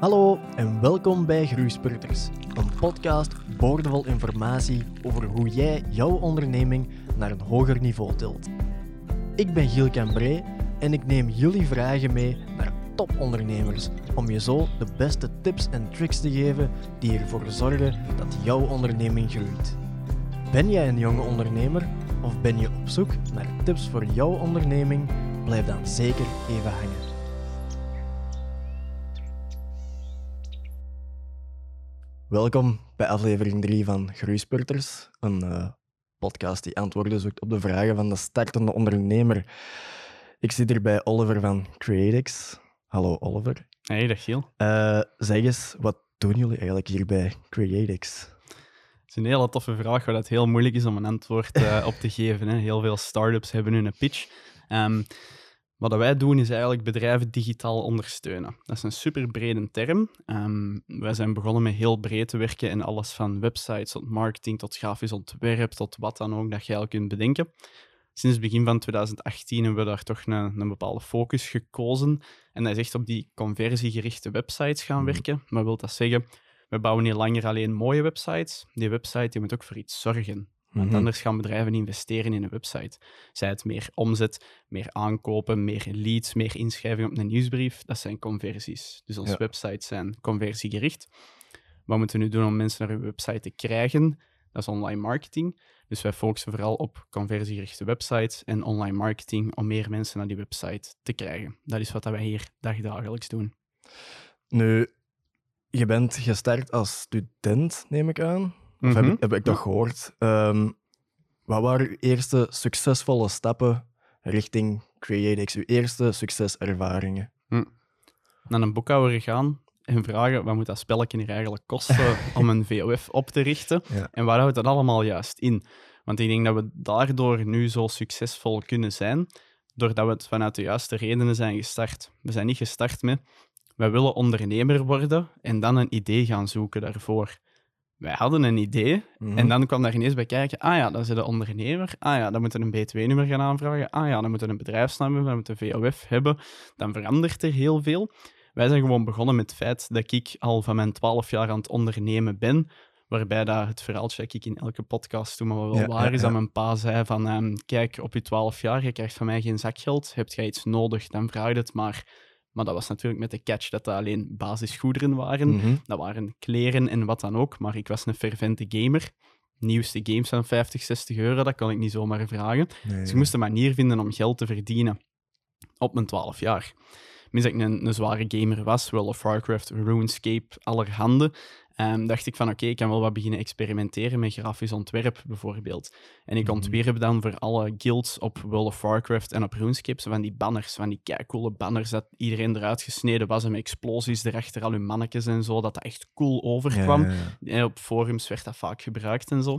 Hallo en welkom bij Groeispurters, een podcast boordevol informatie over hoe jij jouw onderneming naar een hoger niveau tilt. Ik ben Giel Cambré en ik neem jullie vragen mee naar topondernemers om je zo de beste tips en tricks te geven die ervoor zorgen dat jouw onderneming groeit. Ben jij een jonge ondernemer of ben je op zoek naar tips voor jouw onderneming? Blijf dan zeker even hangen. Welkom bij aflevering 3 van Groeispurters, een uh, podcast die antwoorden zoekt op de vragen van de startende ondernemer. Ik zit hier bij Oliver van Creatix. Hallo Oliver. Hey, dag Giel. Uh, zeg eens, wat doen jullie eigenlijk hier bij Creatix? Het is een hele toffe vraag waar het heel moeilijk is om een antwoord uh, op te geven. Hè. Heel veel startups hebben een pitch. Um, wat wij doen is eigenlijk bedrijven digitaal ondersteunen. Dat is een super brede term. Um, wij zijn begonnen met heel breed te werken in alles van websites tot marketing tot grafisch ontwerp tot wat dan ook dat je eigenlijk kunt bedenken. Sinds het begin van 2018 hebben we daar toch een, een bepaalde focus gekozen. En dat is echt op die conversiegerichte websites gaan mhm. werken. Maar wil dat zeggen, we bouwen niet langer alleen mooie websites. Die website die moet ook voor iets zorgen. Want mhm. anders gaan bedrijven investeren in een website. Zij het meer omzet, meer aankopen, meer leads, meer inschrijving op een nieuwsbrief. Dat zijn conversies. Dus onze websites zijn conversiegericht. Wat moeten we nu doen om mensen naar uw website te krijgen? Dat is online marketing. Dus wij focussen vooral op conversiegerichte websites en online marketing om meer mensen naar die website te krijgen. Dat is wat wij hier dagdagelijks doen. Nu, je bent gestart als student, neem ik aan. Of heb, mhm. ik, heb ik dat gehoord? Um, wat waren uw eerste succesvolle stappen richting CreateX? Uw eerste succeservaringen? Hm. Naar een boekhouder gaan en vragen wat moet dat spelletje hier eigenlijk kosten om een VOF op te richten? En waar houdt dat allemaal juist in? Want ik denk dat we daardoor nu zo succesvol kunnen zijn, doordat we het vanuit de juiste redenen zijn gestart. We zijn niet gestart met, wij willen ondernemer worden en dan een idee gaan zoeken daarvoor wij hadden een idee en mhm. dan kwam daar ineens bij kijken, ah ja, dan zit een ondernemer, ah ja, dan moeten we een B2-nummer gaan aanvragen, ah ja, dan moeten we een bedrijfsnaam hebben, dan moeten we een VOF hebben, dan verandert er heel veel. Wij zijn gewoon begonnen met het feit dat ik al van mijn 12 jaar aan het ondernemen ben, waarbij dat het verhaaltje dat ik in elke podcast toen maar wel waar is, dat mijn pa zei van, um, kijk, op je 12 jaar, je krijgt van mij geen zakgeld, heb jij iets nodig, dan vraag je het maar maar dat was natuurlijk met de catch dat dat alleen basisgoederen waren. Mhm. Dat waren kleren en wat dan ook. Maar ik was een fervente gamer. Nieuwste games van 50, 60 euro, dat kan ik niet zomaar vragen. dus ik moest een manier vinden om geld te verdienen. Op mijn 12 jaar. Mis dat ik een, een zware gamer was, World of Warcraft, RuneScape, allerhande um, dacht ik van oké, ik kan wel wat beginnen experimenteren met grafisch ontwerp bijvoorbeeld. En ik mhm. ontwierp dan voor alle guilds op World of Warcraft en op RuneScape van die banners, van die coole banners dat iedereen eruit gesneden was en met explosies erachter, al hun mannetjes en zo, dat dat echt cool overkwam. Op forums werd dat vaak gebruikt en zo.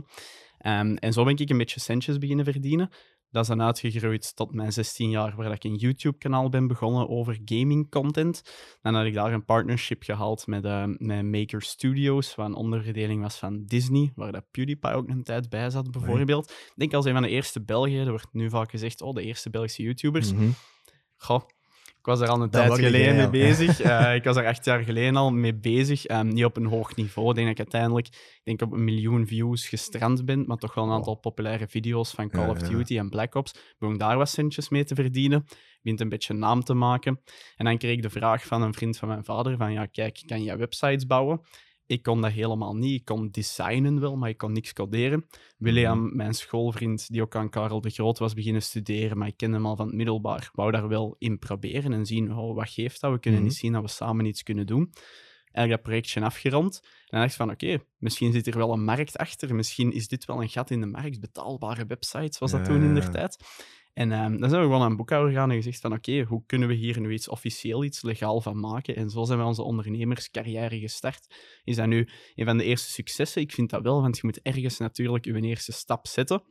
Um, en zo ben ik een beetje centjes beginnen verdienen. Dat is dan uitgegroeid tot mijn 16 jaar, waar ik een YouTube-kanaal ben begonnen over gaming-content. Dan had ik daar een partnership gehaald met, uh, met Maker Studios, wat een onderverdeling was van Disney, waar dat PewDiePie ook een tijd bij zat, bijvoorbeeld. Ik denk als een van de eerste Belgen, er wordt nu vaak gezegd, oh, de eerste Belgische YouTubers. Mm Goh, ik was er al een tijd geleden mee bezig. Uh, ik was er acht jaar geleden al mee bezig. Um, niet op een hoog niveau. Ik denk dat ik uiteindelijk ik denk op een miljoen views gestrand ben, maar toch wel een aantal populaire video's van Call of Duty en Black Ops. Begon daar wat centjes mee te verdienen. Begint een beetje naam te maken. En dan kreeg ik de vraag van een vriend van mijn vader van ja, kijk, kan je websites bouwen? Ik kon dat helemaal niet. Ik kon designen wel, maar ik kon niks coderen. William, mhm. mijn schoolvriend, die ook aan Karel de Groot was beginnen studeren, maar ik kende hem al van het middelbaar, wou daar wel in proberen en zien, oh, wat geeft dat? We kunnen niet mhm. zien dat we samen iets kunnen doen. Eigenlijk dat projectje afgerond. En dan dacht ik van, oké, misschien zit er wel een markt achter. Misschien is dit wel een gat in de markt. Betaalbare websites was dat toen in der tijd. En um, dan zijn we gewoon aan een gegaan en gezegd van oké, hoe kunnen we hier nu iets officieel, iets legaal van maken? En zo zijn we onze ondernemerscarrière gestart. Is dat nu een van de eerste successen? Ik vind dat wel, want je moet ergens natuurlijk je eerste stap zetten.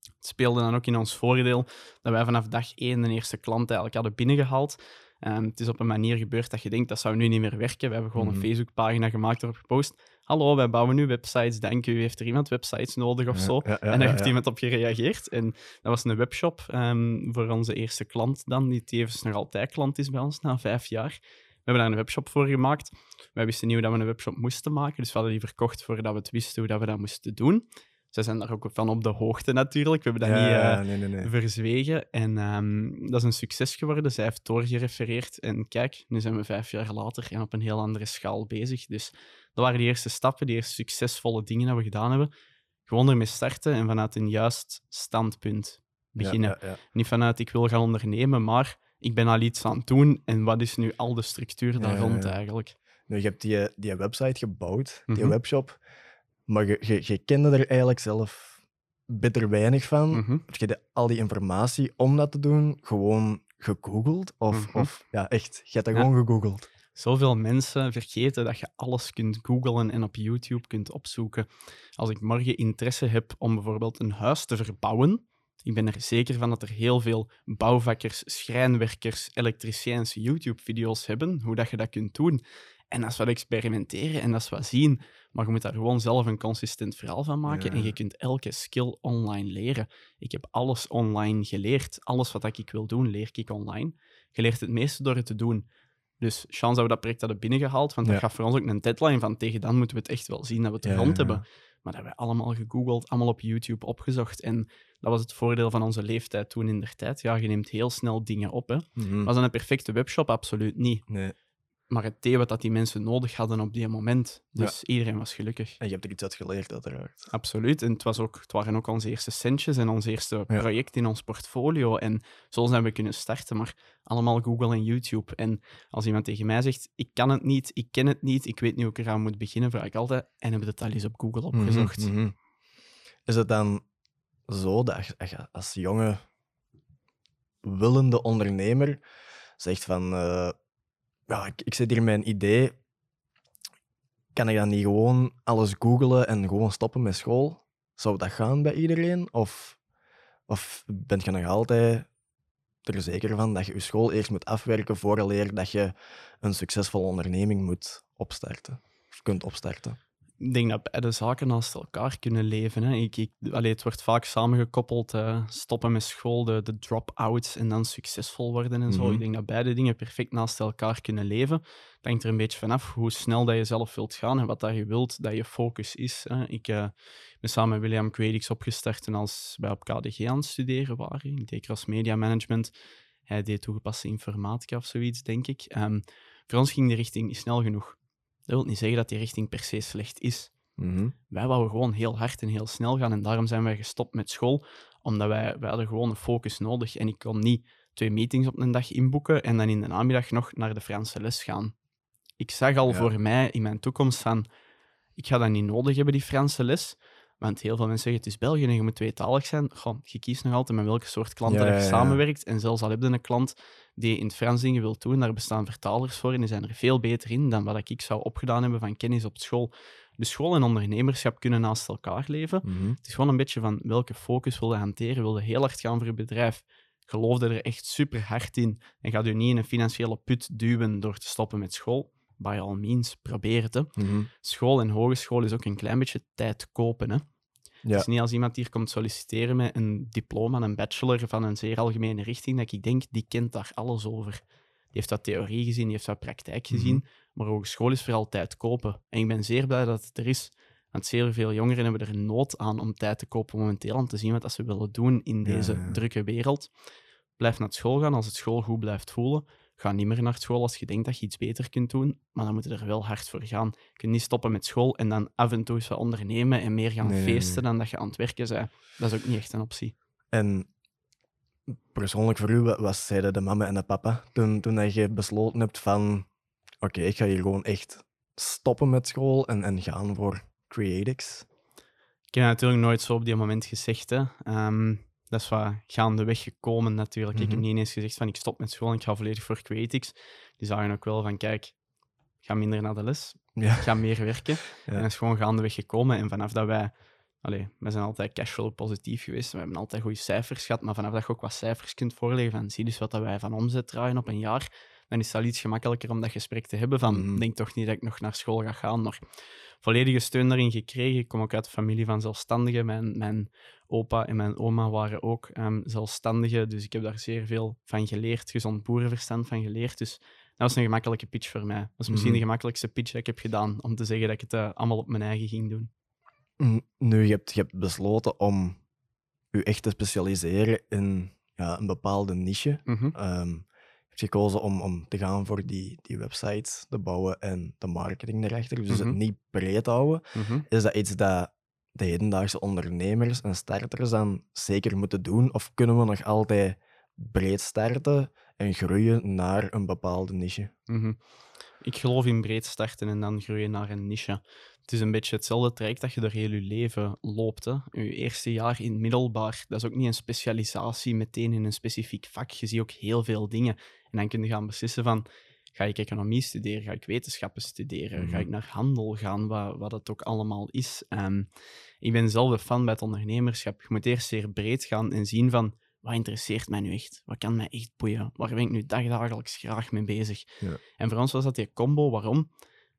Het speelde dan ook in ons voordeel dat wij vanaf dag één de eerste klant eigenlijk hadden binnengehaald. Um, het is op een manier gebeurd dat je denkt, dat zou nu niet meer werken. We hebben gewoon een mhm. Facebookpagina gemaakt, erop gepost hallo, wij bouwen nu websites, denk u, heeft er iemand websites nodig of zo? en daar heeft iemand op gereageerd. En dat was een webshop um, voor onze eerste klant dan, die tevens nog altijd klant is bij ons na vijf jaar. hebben daar een webshop voor gemaakt. Wij wisten niet hoe dat we een webshop moesten maken, dus we hadden die verkocht voordat we het wisten hoe dat we dat moesten doen. Zij zijn daar ook van op de hoogte natuurlijk. We hebben dat Ja, niet eh, nee, nee, nee. verzwegen. En ehm, dat is een succes geworden. Zij heeft doorgerefereerd. En kijk, nu zijn we vijf jaar later en op een heel andere schaal bezig. Dus dat waren die eerste stappen, die eerste succesvolle dingen dat we gedaan hebben. Gewoon ermee starten en vanuit een juist standpunt beginnen. Ja, ja, ja. Niet vanuit ik wil gaan ondernemen, maar ik ben al iets aan het doen. En wat is nu al de structuur daar rond eigenlijk? Nu, je hebt die, die website gebouwd, die Mhm. webshop, maar je, je, je kende er eigenlijk zelf bitter weinig van. Mhm. Heb je de- al die informatie om dat te doen gewoon gegoogeld? Of, Mhm. of ja, echt, je hebt dat Ja. gewoon gegoogeld. Zoveel mensen vergeten dat je alles kunt googlen en op YouTube kunt opzoeken. Als ik morgen interesse heb om bijvoorbeeld een huis te verbouwen, ik ben er zeker van dat er heel veel bouwvakkers, schrijnwerkers, elektriciëns YouTube-video's hebben, hoe dat je dat kunt doen. En dat is wat experimenteren en dat is wat zien. Maar je moet daar gewoon zelf een consistent verhaal van maken Ja. en je kunt elke skill online leren. Ik heb alles online geleerd. Alles wat ik wil doen, leer ik online. Je leert het meeste door het te doen. Dus chance dat we dat project hadden binnengehaald, want dat gaf voor ons ook een deadline van tegen dan moeten we het echt wel zien dat we het Ja, rond hebben. Maar dat hebben we allemaal gegoogeld, allemaal op YouTube opgezocht. En dat was het voordeel van onze leeftijd toen in der tijd. Ja, je neemt heel snel dingen op. Hè. Mhm. Was dat een perfecte webshop? Absoluut niet. Nee. Maar het deed wat dat die mensen nodig hadden op die moment. Dus iedereen was gelukkig. En je hebt er iets uit geleerd, uiteraard. Absoluut. En het, was ook, het waren ook onze eerste centjes en ons eerste Ja. project in ons portfolio. En zo zijn we kunnen starten, maar allemaal Google en YouTube. En als iemand tegen mij zegt, ik kan het niet, ik ken het niet, ik weet niet hoe ik eraan moet beginnen, vraag ik altijd, en hebben we het al eens op Google opgezocht? Mhm, mhm. Is het dan zo dat je- als je als jonge willende ondernemer zegt van eh, ja, ik, ik zit hier een idee, kan ik dan niet gewoon alles googlen en gewoon stoppen met school? Zou dat gaan bij iedereen? Of, of ben je nog altijd er zeker van dat je je school eerst moet afwerken vooraleer dat je een succesvolle onderneming moet opstarten? Of kunt opstarten? Ik denk dat beide zaken naast elkaar kunnen leven. Hè. Ik, ik, allee, het wordt vaak samengekoppeld, eh, stoppen met school, de, de drop-outs en dan succesvol worden en zo. Mhm. Ik denk dat beide dingen perfect naast elkaar kunnen leven. Het hangt er een beetje vanaf hoe snel dat je zelf wilt gaan en wat dat je wilt dat je focus is. Hè. Ik eh, ben samen met William Quedix opgestart en als wij op KDG aan het studeren waren. Ik deed cross-media management. Hij deed toegepaste informatica of zoiets, denk ik. Ehm, voor ons ging de richting niet snel genoeg. Dat wil niet zeggen dat die richting per se slecht is Mhm. wij wouden gewoon heel hard en heel snel gaan. En daarom zijn wij gestopt met school, omdat wij, wij hadden gewoon een focus nodig. En ik kon niet twee meetings op een dag inboeken en dan in de namiddag nog naar de Franse les gaan. Ik zag al Ja. voor mij in mijn toekomst van, ik ga dat niet nodig hebben, die Franse les. Want heel veel mensen zeggen, het is België en je moet tweetalig zijn. Goh, je kiest nog altijd met welke soort klanten Ja, dat ja, je ja. samenwerkt. En zelfs al heb je een klant die in het Frans dingen wil doen, daar bestaan vertalers voor en die zijn er veel beter in dan wat ik zou opgedaan hebben van kennis op school. Dus school en ondernemerschap kunnen naast elkaar leven. Mhm. Het is gewoon een beetje van welke focus wil je hanteren. Wil je heel hard gaan voor je bedrijf? Geloofde er echt super hard in en gaat u niet in een financiële put duwen door te stoppen met school? By all means, probeer het. Hè. Mhm. School en hogeschool is ook een klein beetje tijd kopen. Hè. Ja. Het is niet als iemand hier komt solliciteren met een diploma, een bachelor van een zeer algemene richting, dat ik denk, die kent daar alles over. Die heeft wat theorie gezien, die heeft wat praktijk Mhm. gezien, maar hogeschool is vooral tijd kopen. En ik ben zeer blij dat het er is, want zeer veel jongeren hebben er nood aan om tijd te kopen momenteel, om te zien wat ze willen doen in Ja, deze ja. drukke wereld. Blijf naar school gaan als het school goed blijft voelen. Ga niet meer naar school als je denkt dat je iets beter kunt doen, maar dan moet je er wel hard voor gaan. Je kunt niet stoppen met school en dan af en toe eens wat ondernemen en meer gaan Nee, feesten dan dat je aan het werken bent. Dat is ook niet echt een optie. En persoonlijk voor u, wat, zeiden de mama en de papa toen, toen dat je besloten hebt van oké, ik ga hier gewoon echt stoppen met school en, en gaan voor Creatix? Ik heb natuurlijk nooit zo op die moment gezegd. Hè. Ehm, dat is wat gaandeweg gekomen natuurlijk. Ik heb Mhm. niet ineens gezegd van ik stop met school en ik ga volledig voor Creatix. Die zagen ook wel van kijk, ga minder naar de les, Ja. ga meer werken. Ja. En dat is gewoon gaandeweg gekomen. En vanaf dat wij... Allee, wij zijn altijd cashflow positief geweest. We hebben altijd goede cijfers gehad. Maar vanaf dat je ook wat cijfers kunt voorleggen van zie dus wat dat wij van omzet draaien op een jaar, dan is het al iets gemakkelijker om dat gesprek te hebben van Mhm. denk toch niet dat ik nog naar school ga gaan. Maar volledige steun daarin gekregen. Ik kom ook uit de familie van zelfstandigen. Mijn, mijn opa en mijn oma waren ook ehm, zelfstandigen. Dus ik heb daar zeer veel van geleerd. Gezond boerenverstand van geleerd. Dus Dat was een gemakkelijke pitch voor mij. Dat was misschien Mhm. de gemakkelijkste pitch dat ik heb gedaan, om te zeggen dat ik het eh, allemaal op mijn eigen ging doen. Nu, je hebt, je hebt besloten om je echt te specialiseren in ja, een bepaalde niche. Mhm. Ehm, hebt gekozen om, om te gaan voor die, die websites te bouwen en de marketing erachter. Dus Mhm. het niet breed houden. Mhm. Is dat iets dat de hedendaagse ondernemers en starters dan zeker moeten doen? Of kunnen we nog altijd breed starten en groeien naar een bepaalde niche? Mhm. Ik geloof in breed starten en dan groeien naar een niche. Het is een beetje hetzelfde traject dat je door heel je leven loopt. Hè. Je eerste jaar in het middelbaar, dat is ook niet een specialisatie meteen in een specifiek vak. Je ziet ook heel veel dingen. En dan kun je gaan beslissen van, ga ik economie studeren, ga ik wetenschappen studeren, ga Mhm. ik naar handel gaan, wat, wat het ook allemaal is. Ehm, ik ben zelf een fan bij het ondernemerschap. Je moet eerst zeer breed gaan en zien van, wat interesseert mij nu echt? Wat kan mij echt boeien? Waar ben ik nu dagdagelijks graag mee bezig? Ja. En voor ons was dat die combo. Waarom?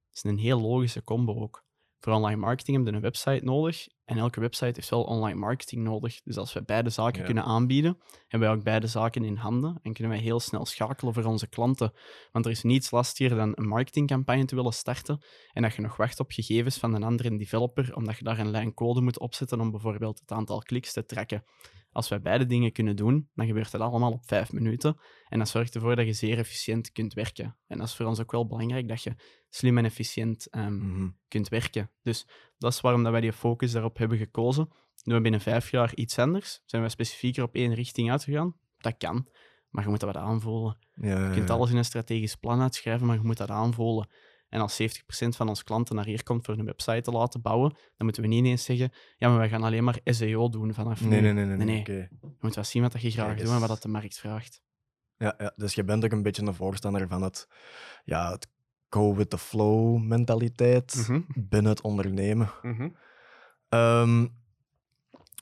Het is een heel logische combo ook. Voor online marketing hebben een website nodig. En elke website heeft wel online marketing nodig. Dus als we beide zaken Ja. kunnen aanbieden, hebben wij ook beide zaken in handen. En kunnen wij heel snel schakelen voor onze klanten. Want er is niets lastiger dan een marketingcampagne te willen starten. En dat je nog wacht op gegevens van een andere developer, omdat je daar een lijn code moet opzetten om bijvoorbeeld het aantal kliks te tracken. Als wij beide dingen kunnen doen, dan gebeurt dat allemaal op vijf minuten. En dat zorgt ervoor dat je zeer efficiënt kunt werken. En dat is voor ons ook wel belangrijk, dat je slim en efficiënt ehm, Mhm. kunt werken. Dus dat is waarom dat wij die focus daarop hebben gekozen. Doen we binnen vijf jaar iets anders? Zijn wij specifieker op één richting uitgegaan? Dat kan, maar je moet dat wat aanvoelen. Ja, Je kunt alles in een strategisch plan uitschrijven, maar je moet dat aanvoelen. En als 70% van onze klanten naar hier komt voor een website te laten bouwen, dan moeten we niet ineens zeggen, ja, maar wij gaan alleen maar SEO doen vanaf Nee, nu. nee, nee. nee, Nee, nee. Je moet wel zien wat dat je graag doet en wat dat de markt vraagt. Ja, ja, dus je bent ook een beetje een voorstander van het, ja, het go with the flow mentaliteit Mhm. binnen het ondernemen. Ehm,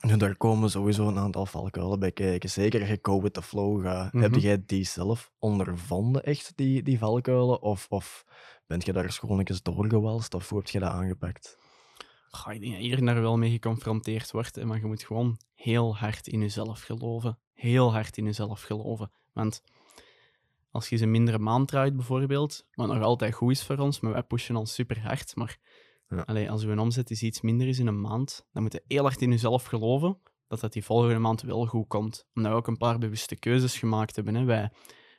nu, daar komen sowieso een aantal valkuilen bij kijken. Zeker als je go with the flow gaat. Heb Mhm. jij die zelf ondervonden, echt, die, die valkuilen? Of, of bent je daar eens gewoon eens doorgewalst? Of hoe heb je dat aangepakt? Goh, ik denk dat iedereen daar wel mee geconfronteerd wordt. hè, Maar je moet gewoon heel hard in jezelf geloven. Heel hard in jezelf geloven. Want als je eens een mindere maand draait, bijvoorbeeld, wat nog altijd goed is voor ons, maar wij pushen ons super hard. Maar Ja. allee, als uw omzet eens iets minder is in een maand, dan moet je heel hard in jezelf geloven dat dat die volgende maand wel goed komt. Omdat we ook een paar bewuste keuzes gemaakt hebben. Hè. Wij,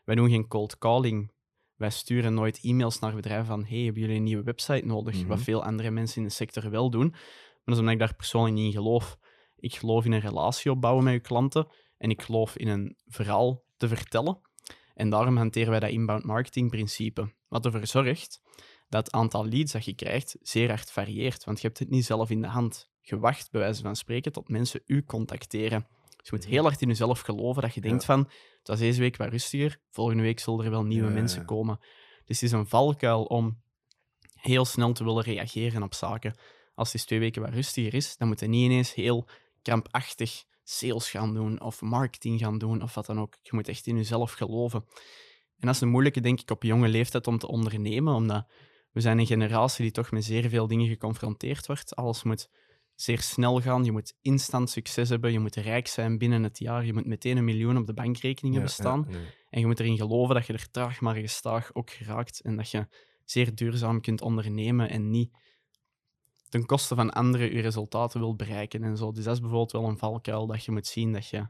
wij doen geen cold calling. Wij sturen nooit e-mails naar bedrijven van hey, hebben jullie een nieuwe website nodig? Mhm. Wat veel andere mensen in de sector wel doen. Maar dat is omdat ik daar persoonlijk niet in geloof. Ik geloof in een relatie opbouwen met je klanten en ik geloof in een verhaal te vertellen. En daarom hanteren wij dat inbound marketing principe. Wat ervoor zorgt dat het aantal leads dat je krijgt zeer hard varieert. Want je hebt het niet zelf in de hand. Je wacht bij wijze van spreken tot mensen u contacteren. Dus je moet heel hard in jezelf geloven dat je denkt van, het was deze week wat rustiger, volgende week zullen er wel nieuwe Ja, mensen komen. Dus het is een valkuil om heel snel te willen reageren op zaken. Als het eens twee weken wat rustiger is, dan moet je niet ineens heel krampachtig sales gaan doen of marketing gaan doen of wat dan ook. Je moet echt in jezelf geloven. En dat is een moeilijke, denk ik, op jonge leeftijd om te ondernemen, omdat we zijn een generatie die toch met zeer veel dingen geconfronteerd wordt. Alles moet zeer snel gaan, je moet instant succes hebben, je moet rijk zijn binnen het jaar, je moet meteen een miljoen op de bankrekening hebben staan. Ja, nee. En je moet erin geloven dat je er traag maar gestaag ook geraakt en dat je zeer duurzaam kunt ondernemen en niet ten koste van anderen je resultaten wilt bereiken en zo. Dus dat is bijvoorbeeld wel een valkuil dat je moet zien dat je het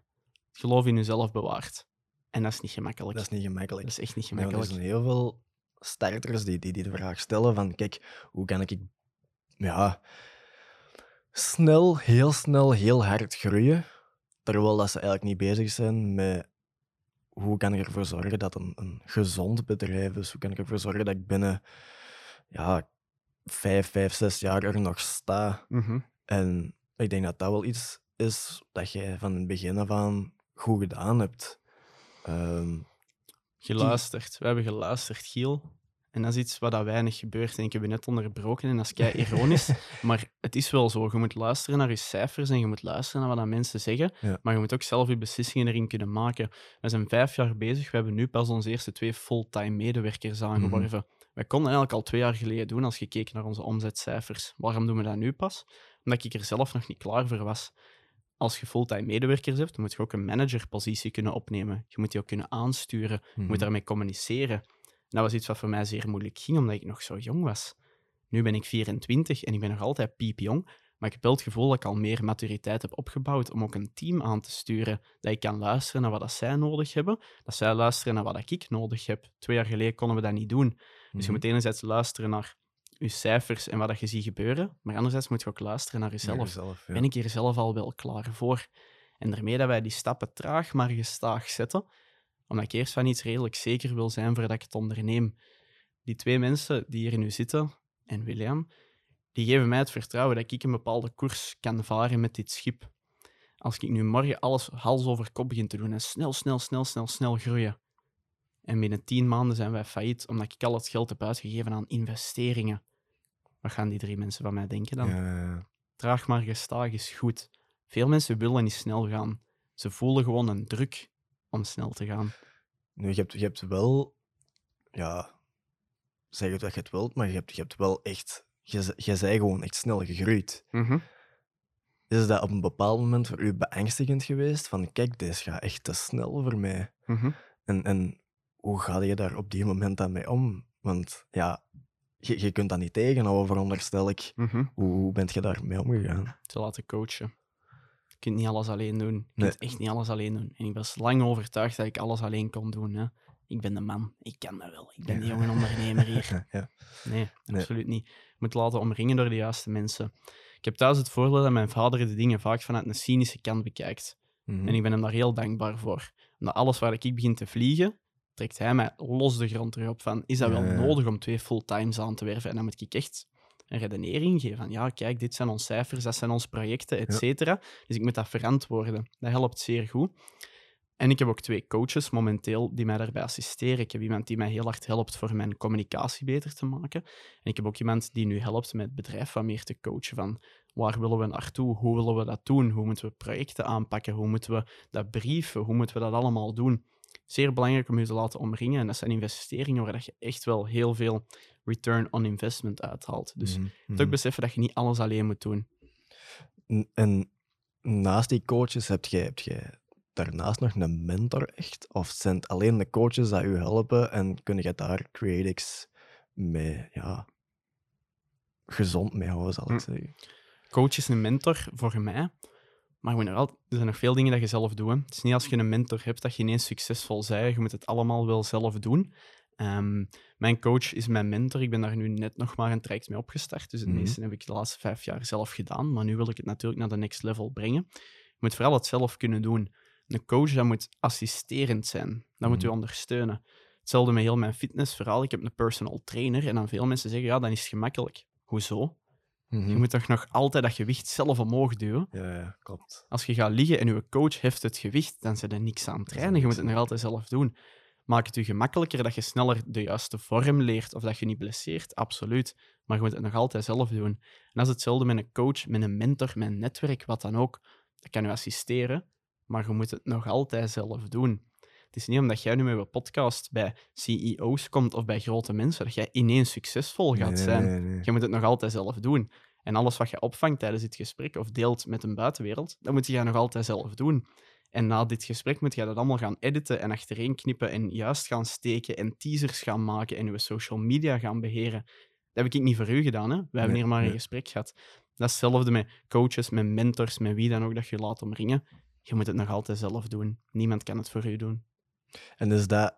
geloof in jezelf bewaart. En dat is niet gemakkelijk. Dat is niet gemakkelijk. Dat is echt niet want er gemakkelijk. zijn heel veel starters die, die, die de vraag stellen van, kijk, hoe kan ik ja, snel, heel snel, heel hard groeien, terwijl dat ze eigenlijk niet bezig zijn met hoe kan ik ervoor zorgen dat een, een gezond bedrijf is, hoe kan ik ervoor zorgen dat ik binnen ja, vijf, vijf, zes jaar er nog sta. Mhm. En ik denk dat dat wel iets is dat jij van het begin af aan goed gedaan hebt. Ehm, Geluisterd. We hebben geluisterd, Giel. En dat is iets wat dat weinig gebeurt. En ik heb je net onderbroken en dat is kei ironisch. maar het is wel zo. Je moet luisteren naar je cijfers en je moet luisteren naar wat dat mensen zeggen. Ja. Maar je moet ook zelf je beslissingen erin kunnen maken. We zijn vijf jaar bezig. We hebben nu pas onze eerste twee fulltime medewerkers aangeworven. Wij konden eigenlijk al twee jaar geleden doen als je keek naar onze omzetcijfers. Waarom doen we dat nu pas? Omdat ik er zelf nog niet klaar voor was. Als je fulltime medewerkers hebt, dan moet je ook een managerpositie kunnen opnemen. Je moet die ook kunnen aansturen. Je mhm. moet daarmee communiceren. Dat was iets wat voor mij zeer moeilijk ging, omdat ik nog zo jong was. Nu ben ik 24 en ik ben nog altijd piepjong, maar ik heb wel het gevoel dat ik al meer maturiteit heb opgebouwd om ook een team aan te sturen. Dat ik kan luisteren naar wat dat zij nodig hebben, dat zij luisteren naar wat ik nodig heb. Twee jaar geleden konden we dat niet doen. Dus je Mhm. moet enerzijds luisteren naar je cijfers en wat dat je ziet gebeuren, maar anderzijds moet je ook luisteren naar jezelf. Naar jezelf, ja. Ben ik hier zelf al wel klaar voor? En daarmee dat wij die stappen traag maar gestaag zetten, omdat ik eerst van iets redelijk zeker wil zijn voordat ik het onderneem. Die twee mensen die hier nu zitten, en William, die geven mij het vertrouwen dat ik een bepaalde koers kan varen met dit schip. Als ik nu morgen alles hals over kop begin te doen en snel, snel, snel, snel, snel groeien. En binnen tien maanden zijn wij failliet omdat ik al het geld heb uitgegeven aan investeringen. Wat gaan die drie mensen van mij denken dan? Ja. Traag maar gestaag is goed. Veel mensen willen niet snel gaan. Ze voelen gewoon een druk om snel te gaan. Nu, je hebt, je hebt wel, ja, zeg het wat je het wilt, maar je hebt, je hebt wel echt, je, je bent gewoon echt snel gegroeid. Is dat op een bepaald moment voor u beangstigend geweest? Van, kijk, deze gaat echt te snel voor mij. Mhm. En, en hoe ga je daar op die moment dan mee om? Want ja, je, je kunt dat niet tegenhouden, veronderstel ik. Mhm. Hoe, hoe bent je daarmee omgegaan? Te laten coachen. Je kunt niet alles alleen doen. Je Nee. kunt echt niet alles alleen doen. En ik was lang overtuigd dat ik alles alleen kon doen. Hè. Ik ben de man. Ik kan dat wel. Ik ben de Ja. jonge ondernemer hier. ja. Nee, Nee. absoluut niet. Je moet laten omringen door de juiste mensen. Ik heb thuis het voordeel dat mijn vader de dingen vaak vanuit een cynische kant bekijkt. Mhm. En ik ben hem daar heel dankbaar voor. Omdat alles waar ik begin te vliegen, trekt hij mij los de grond terug op van, is dat wel ja. nodig om twee fulltimes aan te werven? En dan moet ik echt een redenering geven van, ja, kijk, dit zijn onze cijfers, dat zijn onze projecten, et Ja. cetera. Dus ik moet dat verantwoorden. Dat helpt zeer goed. En ik heb ook twee coaches momenteel die mij daarbij assisteren. Ik heb iemand die mij heel hard helpt voor mijn communicatie beter te maken. En ik heb ook iemand die nu helpt met het bedrijf wat meer te coachen van waar willen we naartoe, hoe willen we dat doen, hoe moeten we projecten aanpakken, hoe moeten we dat brieven, hoe moeten we dat allemaal doen. Zeer belangrijk om je te laten omringen. En dat zijn investeringen waar dat je echt wel heel veel return on investment uithaalt. Dus je Mhm, moet mhm. ook beseffen dat je niet alles alleen moet doen. En naast die coaches heb jij, heb jij daarnaast nog een mentor echt? Of zijn het alleen de coaches die u helpen en kun je daar Creatix mee, ja, gezond mee houden, zal ik Hm. zeggen? Coach is een mentor voor mij. Maar je moet nog altijd, er zijn nog veel dingen dat je zelf doet. hè. Het is niet als je een mentor hebt dat je ineens succesvol bent. Je moet het allemaal wel zelf doen. Ehm, mijn coach is mijn mentor. Ik ben daar nu net nog maar een traject mee opgestart. Dus het Mhm. meeste heb ik de laatste vijf jaar zelf gedaan. Maar nu wil ik het natuurlijk naar de next level brengen. Je moet vooral het zelf kunnen doen. Een coach dat moet assisterend zijn. Dat moet u Mhm. ondersteunen. Hetzelfde met heel mijn fitnessverhaal. Ik heb een personal trainer. En dan veel mensen zeggen, ja, dan is het gemakkelijk. Hoezo? Mhm. Je moet toch nog altijd dat gewicht zelf omhoog duwen? Ja, ja, klopt. Als je gaat liggen en je coach heft het gewicht, dan zit er niks aan het trainen. Je moet het nog altijd zelf doen. Maakt het je gemakkelijker dat je sneller de juiste vorm leert of dat je niet blesseert? Absoluut. Maar je moet het nog altijd zelf doen. En dat is hetzelfde met een coach, met een mentor, met een netwerk, wat dan ook. Dat kan je assisteren, maar je moet het nog altijd zelf doen. Het is niet omdat jij nu met een podcast bij CEO's komt of bij grote mensen, dat jij ineens succesvol gaat Nee, zijn. nee, nee. Je moet het nog altijd zelf doen. En alles wat je opvangt tijdens dit gesprek of deelt met een buitenwereld, dat moet je nog altijd zelf doen. En na dit gesprek moet je dat allemaal gaan editen en achtereen knippen en juist gaan steken en teasers gaan maken en je social media gaan beheren. Dat heb ik niet voor u gedaan. Hè? We hebben hier maar een gesprek gehad. Dat is hetzelfde met coaches, met mentors, met wie dan ook dat je laat omringen. Je moet het nog altijd zelf doen. Niemand kan het voor u doen. En is dat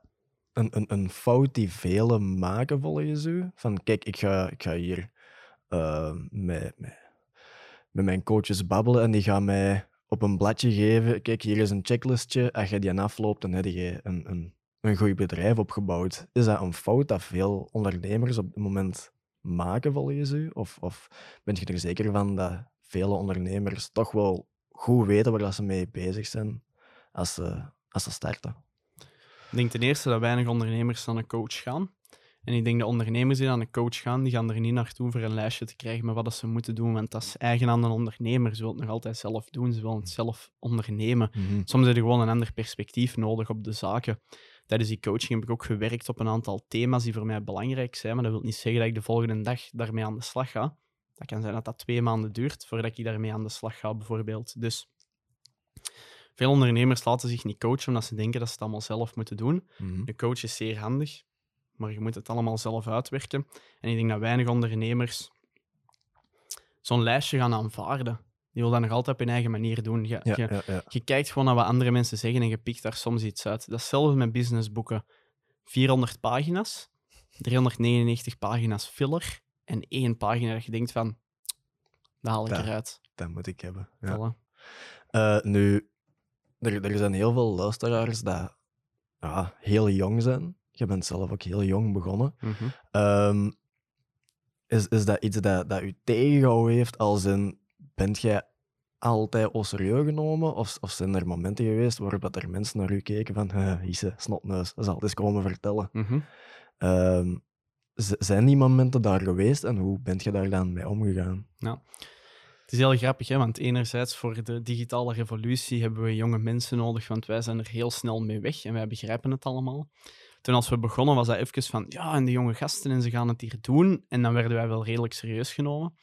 een, een, een fout die velen maken volgens u? Van kijk, ik ga, ik ga hier eh, met, met, met mijn coaches babbelen en die gaan mij op een bladje geven. Kijk, hier is een checklistje. Als je die afloopt, dan heb je een, een, een goed bedrijf opgebouwd. Is dat een fout dat veel ondernemers op dit moment maken volgens u? Of, of ben je er zeker van dat vele ondernemers toch wel goed weten waar ze mee bezig zijn als ze, als ze starten? Ik denk ten eerste dat weinig ondernemers naar een coach gaan. En ik denk dat ondernemers die naar een coach gaan, die gaan er niet naartoe voor een lijstje te krijgen met wat ze moeten doen. Want dat is eigen aan een ondernemer. Ze willen het nog altijd zelf doen, ze willen het zelf ondernemen. Soms heb je gewoon een ander perspectief nodig op de zaken. Tijdens die coaching heb ik ook gewerkt op een aantal thema's die voor mij belangrijk zijn. Maar dat wil niet zeggen dat ik de volgende dag daarmee aan de slag ga. Dat kan zijn dat dat twee maanden duurt voordat ik daarmee aan de slag ga, bijvoorbeeld. Dus veel ondernemers laten zich niet coachen omdat ze denken dat ze het allemaal zelf moeten doen. Mhm. Een coach is zeer handig, maar je moet het allemaal zelf uitwerken. En ik denk dat weinig ondernemers zo'n lijstje gaan aanvaarden. Die wil dat nog altijd op hun eigen manier doen. Je, Ja, je, ja, ja. je kijkt gewoon naar wat andere mensen zeggen en je pikt daar soms iets uit. Dat is hetzelfde met businessboeken. 400 pagina's, 399 pagina's filler en één pagina dat je denkt van, dat haal ik eruit. Dat moet ik hebben. Ja. Eh, nu, er, er zijn heel veel luisteraars die ja, heel jong zijn. Je bent zelf ook heel jong begonnen. Mhm. Ehm, is, is dat iets dat, dat u tegengehouden heeft? Als in, bent jij altijd au serieus genomen? Of, of zijn er momenten geweest waarop dat er mensen naar u keken van uh, Isse, snotneus, dat zal het eens komen vertellen. Mhm. Ehm, zijn die momenten daar geweest en hoe bent je daar dan mee omgegaan? Het is heel grappig, hè? want enerzijds voor de digitale revolutie hebben we jonge mensen nodig, want wij zijn er heel snel mee weg en wij begrijpen het allemaal. Toen als we begonnen was dat even van, ja, en de jonge gasten en ze gaan het hier doen. En dan werden wij wel redelijk serieus genomen.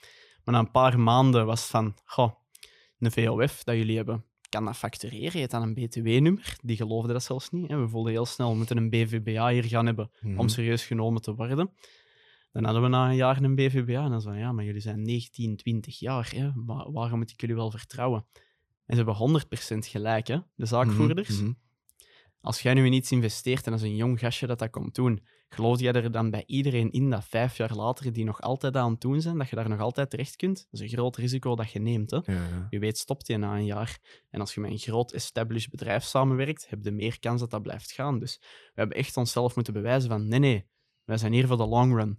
Maar na een paar maanden was het van, goh, een VOF dat jullie hebben, kan dat factureren? Je hebt dan een BTW-nummer. Die geloofden dat zelfs niet. Hè? We voelden heel snel, we moeten een BVBA hier gaan hebben Mhm. om serieus genomen te worden. Dan hadden we na een jaar een BVBA en dan zo, ja, maar jullie zijn 19, 20 jaar, hè? Wa- waarom moet ik jullie wel vertrouwen? En ze hebben 100% gelijk, hè, de zaakvoerders. Mhm, mhm. Als jij nu in iets investeert en als een jong gastje dat dat komt doen, geloof jij er dan bij iedereen in dat vijf jaar later die nog altijd aan het doen zijn, dat je daar nog altijd terecht kunt? Dat is een groot risico dat je neemt, hè. Ja, ja. Je weet, stopt je na een jaar. En als je met een groot established bedrijf samenwerkt, heb je meer kans dat dat blijft gaan. Dus we hebben echt onszelf moeten bewijzen van nee, nee, wij zijn hier voor de long run.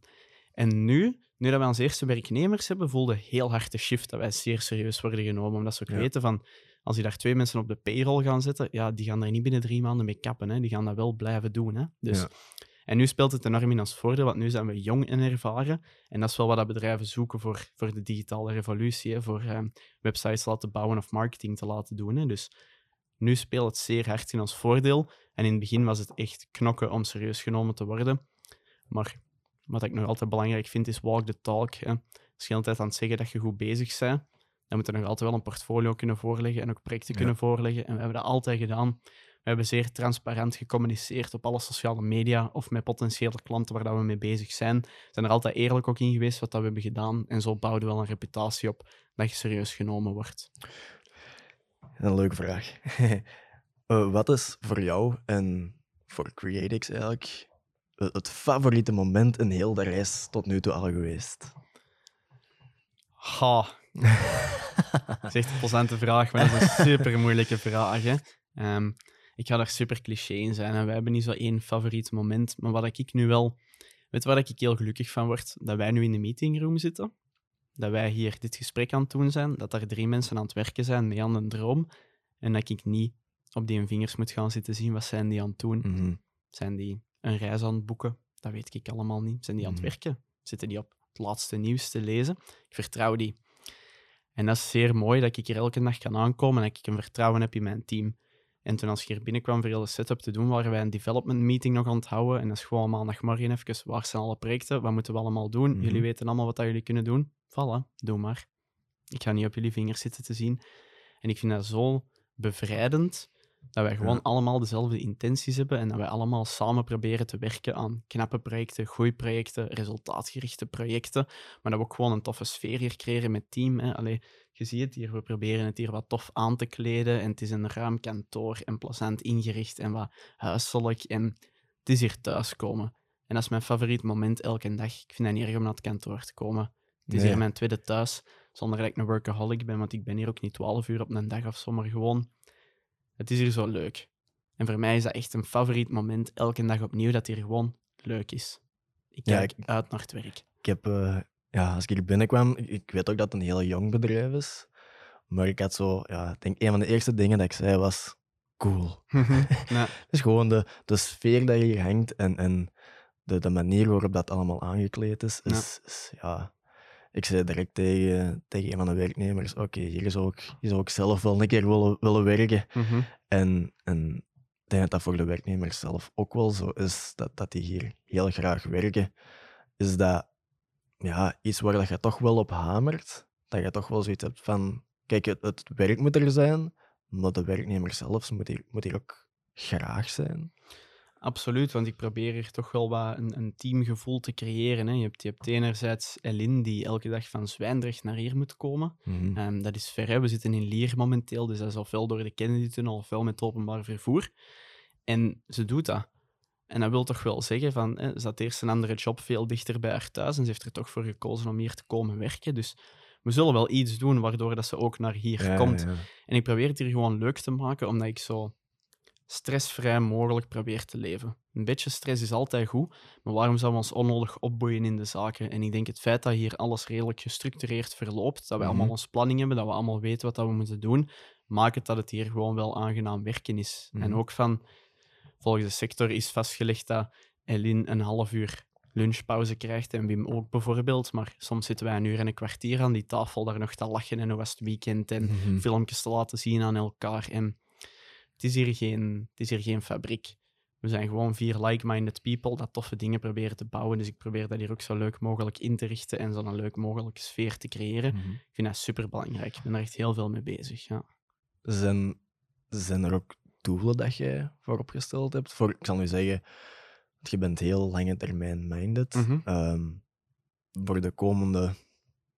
En nu, nu dat wij onze eerste werknemers hebben, voelde heel hard de shift dat wij zeer serieus worden genomen. Omdat ze ook Ja. weten van, als die daar twee mensen op de payroll gaan zetten, ja, die gaan daar niet binnen drie maanden mee kappen. Hè. Die gaan dat wel blijven doen. Hè. Dus, Ja. En nu speelt het enorm in ons voordeel, want nu zijn we jong en ervaren. En dat is wel wat dat bedrijven zoeken voor, voor de digitale revolutie. Hè. Voor ehm, websites laten bouwen of marketing te laten doen. Hè. Dus nu speelt het zeer hard in ons voordeel. En in het begin was het echt knokken om serieus genomen te worden. Maar wat ik nog altijd belangrijk vind, is walk the talk. Hè. Als je de hele tijd aan het zeggen dat je goed bezig bent, dan moet je nog altijd wel een portfolio kunnen voorleggen en ook projecten Ja. kunnen voorleggen. En we hebben dat altijd gedaan. We hebben zeer transparant gecommuniceerd op alle sociale media of met potentiële klanten waar dat we mee bezig zijn. We zijn er altijd eerlijk ook in geweest wat dat we hebben gedaan. En zo bouwden we wel een reputatie op dat je serieus genomen wordt. Een leuke vraag. Eh, wat is voor jou en voor Creatix eigenlijk het favoriete moment in heel de reis tot nu toe al geweest? Ha. Dat is echt een plezante vraag, maar dat is een super moeilijke vraag. Hè. Ehm, ik ga daar super cliché in zijn en wij hebben niet zo één favoriet moment. Maar wat ik nu wel. Weet waar ik heel gelukkig van word? Dat wij nu in de meetingroom zitten. Dat wij hier dit gesprek aan het doen zijn. Dat er drie mensen aan het werken zijn mee aan een droom. En dat ik niet op die vingers moet gaan zitten zien wat zijn die aan het doen. Mhm. Zijn die een reis aan het boeken? Dat weet ik allemaal niet. Zijn die aan het Mhm. werken? Zitten die op het laatste nieuws te lezen? Ik vertrouw die. En dat is zeer mooi dat ik hier elke dag kan aankomen en dat ik een vertrouwen heb in mijn team. En toen als ik hier binnenkwam voor heel de setup te doen, waren wij een development meeting nog aan het houden. En dat is gewoon maandagmorgen even, waar zijn alle projecten? Wat moeten we allemaal doen? Mhm. Jullie weten allemaal wat dat jullie kunnen doen. Voilà, doe maar. Ik ga niet op jullie vingers zitten te zien. En ik vind dat zo bevrijdend dat wij gewoon Ja. allemaal dezelfde intenties hebben en dat wij allemaal samen proberen te werken aan knappe projecten, groeiprojecten, resultaatgerichte projecten, maar dat we ook gewoon een toffe sfeer hier creëren met team. Hè. Allee, je ziet het hier, we proberen het hier wat tof aan te kleden en het is een ruim kantoor en plezant ingericht en wat huiselijk en het is hier thuiskomen. En dat is mijn favoriet moment elke dag. Ik vind het niet erg om naar het kantoor te komen. Het is Nee. hier mijn tweede thuis, zonder dat ik een workaholic ben, want ik ben hier ook niet 12 uur op een dag of zo, maar gewoon, het is hier zo leuk. En voor mij is dat echt een favoriet moment, elke dag opnieuw, dat hier gewoon leuk is. Ik Ja, kijk ik- uit naar het werk. Ik heb, eh, ja, als ik hier binnenkwam, ik- ik weet ook dat het een heel jong bedrijf is, maar ik had zo, ja, ik denk een van de eerste dingen dat ik zei was cool. ja. Het is gewoon de, de sfeer dat hier hangt en, en de, de manier waarop dat allemaal aangekleed is, Ja. is, is, ja... Ik zei direct tegen, tegen een van de werknemers, oké, hier zou ik, hier zou ik zelf wel een keer willen, willen werken. Mhm. En, en ik denk dat dat voor de werknemers zelf ook wel zo is, dat, dat die hier heel graag werken. Is dat ja, iets waar dat je toch wel op hamert, dat je toch wel zoiets hebt van, kijk, het, het werk moet er zijn, maar de werknemer zelf moet hier, moet hier ook graag zijn. Absoluut, want ik probeer hier toch wel wat een, een teamgevoel te creëren. Hè. Je, hebt, je hebt enerzijds Elin, die elke dag van Zwijndrecht naar hier moet komen. Mhm. Ehm, dat is ver, hè. we zitten in Lier momenteel, dus dat is ofwel door de Kennedy-tunnel ofwel met openbaar vervoer. En ze doet dat. En dat wil toch wel zeggen, van, hè, ze had eerst een andere job veel dichter bij haar thuis en ze heeft er toch voor gekozen om hier te komen werken. Dus we zullen wel iets doen waardoor dat ze ook naar hier Ja, komt. ja. En ik probeer het hier gewoon leuk te maken, omdat ik zo stressvrij mogelijk probeer te leven. Een beetje stress is altijd goed, maar waarom zouden we ons onnodig opboeien in de zaken? En ik denk het feit dat hier alles redelijk gestructureerd verloopt, dat we Mhm. allemaal ons planning hebben, dat we allemaal weten wat we moeten doen, maakt het dat het hier gewoon wel aangenaam werken is. En Mhm. ook van, volgens de sector is vastgelegd dat Elin een half uur lunchpauze krijgt en Wim ook bijvoorbeeld, maar soms zitten wij een uur en een kwartier aan die tafel daar nog te lachen en hoe was het weekend en Mhm. filmpjes te laten zien aan elkaar. En het is hier geen, het is hier geen fabriek. We zijn gewoon vier like-minded people dat toffe dingen proberen te bouwen. Dus ik probeer dat hier ook zo leuk mogelijk in te richten en zo'n leuk mogelijke sfeer te creëren. Mhm. Ik vind dat super belangrijk. Ik ben er echt heel veel mee bezig. Ja. Zijn, zijn er ook doelen dat je vooropgesteld hebt? Voor, ik zal nu zeggen, want je bent heel lange termijn minded. Mhm. Ehm, voor de komende